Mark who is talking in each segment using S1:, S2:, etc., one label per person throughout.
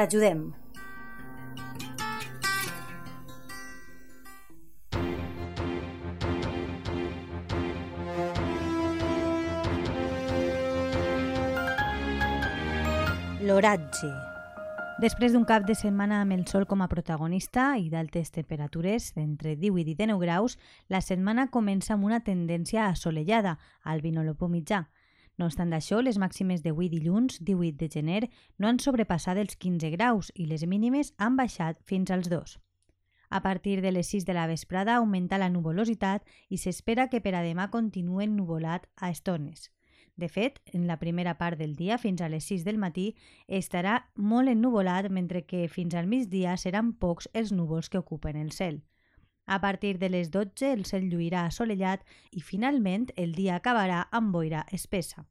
S1: T'ajudem.
S2: L'oratge. Després d'un cap de setmana amb el sol com a protagonista i d'altes temperatures d'entre 18 i 19 graus, la setmana comença amb una tendència assolellada al vinolopó mitjà. No obstant això, les màximes d'avui dilluns, 18 de gener, no han sobrepassat els 15 graus i les mínimes han baixat fins als 2. A partir de les 6 de la vesprada augmenta la nuvolositat i s'espera que per a demà continue nuvolat a estones. De fet, en la primera part del dia, fins a les 6 del matí, estarà molt ennuvolat, mentre que fins al migdia seran pocs els núvols que ocupen el cel. A partir de les 12 el cel lluirà assolellat i finalment el dia acabarà amb boira espessa.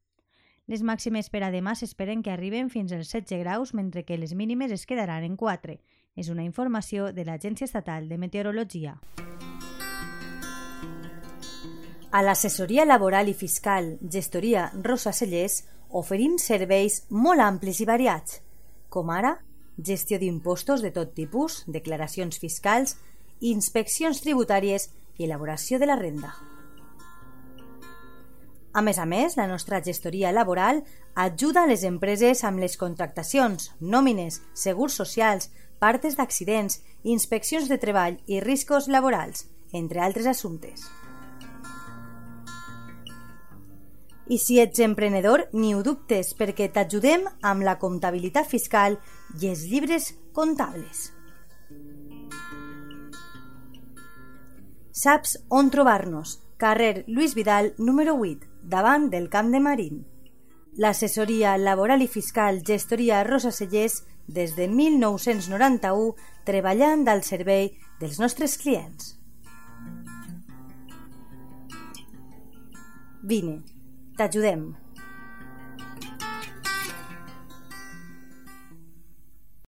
S2: Les màximes per a demà s'esperen que arriben fins als 16 graus, mentre que les mínimes es quedaran en 4. És una informació de l'Agència Estatal de Meteorologia.
S1: A l'assessoria laboral i fiscal Gestoria Rosa Cellers oferim serveis molt amplis i variats, com ara gestió d'impostos de tot tipus, declaracions fiscals, inspeccions tributàries i elaboració de la renda. A més a més, la nostra gestoria laboral ajuda a les empreses amb les contractacions, nòmines, segurs socials, partes d'accidents, inspeccions de treball i riscos laborals, entre altres assumptes. I si ets emprenedor, ni ho dubtes, perquè t'ajudem amb la comptabilitat fiscal i els llibres comptables. Saps on trobar-nos? Carrer Lluís Vidal, número 8, davant del Camp de Marín. L'assessoria laboral i fiscal Gestoria Rosa Cellers des de 1991 treballant al servei dels nostres clients. Vine, t'ajudem.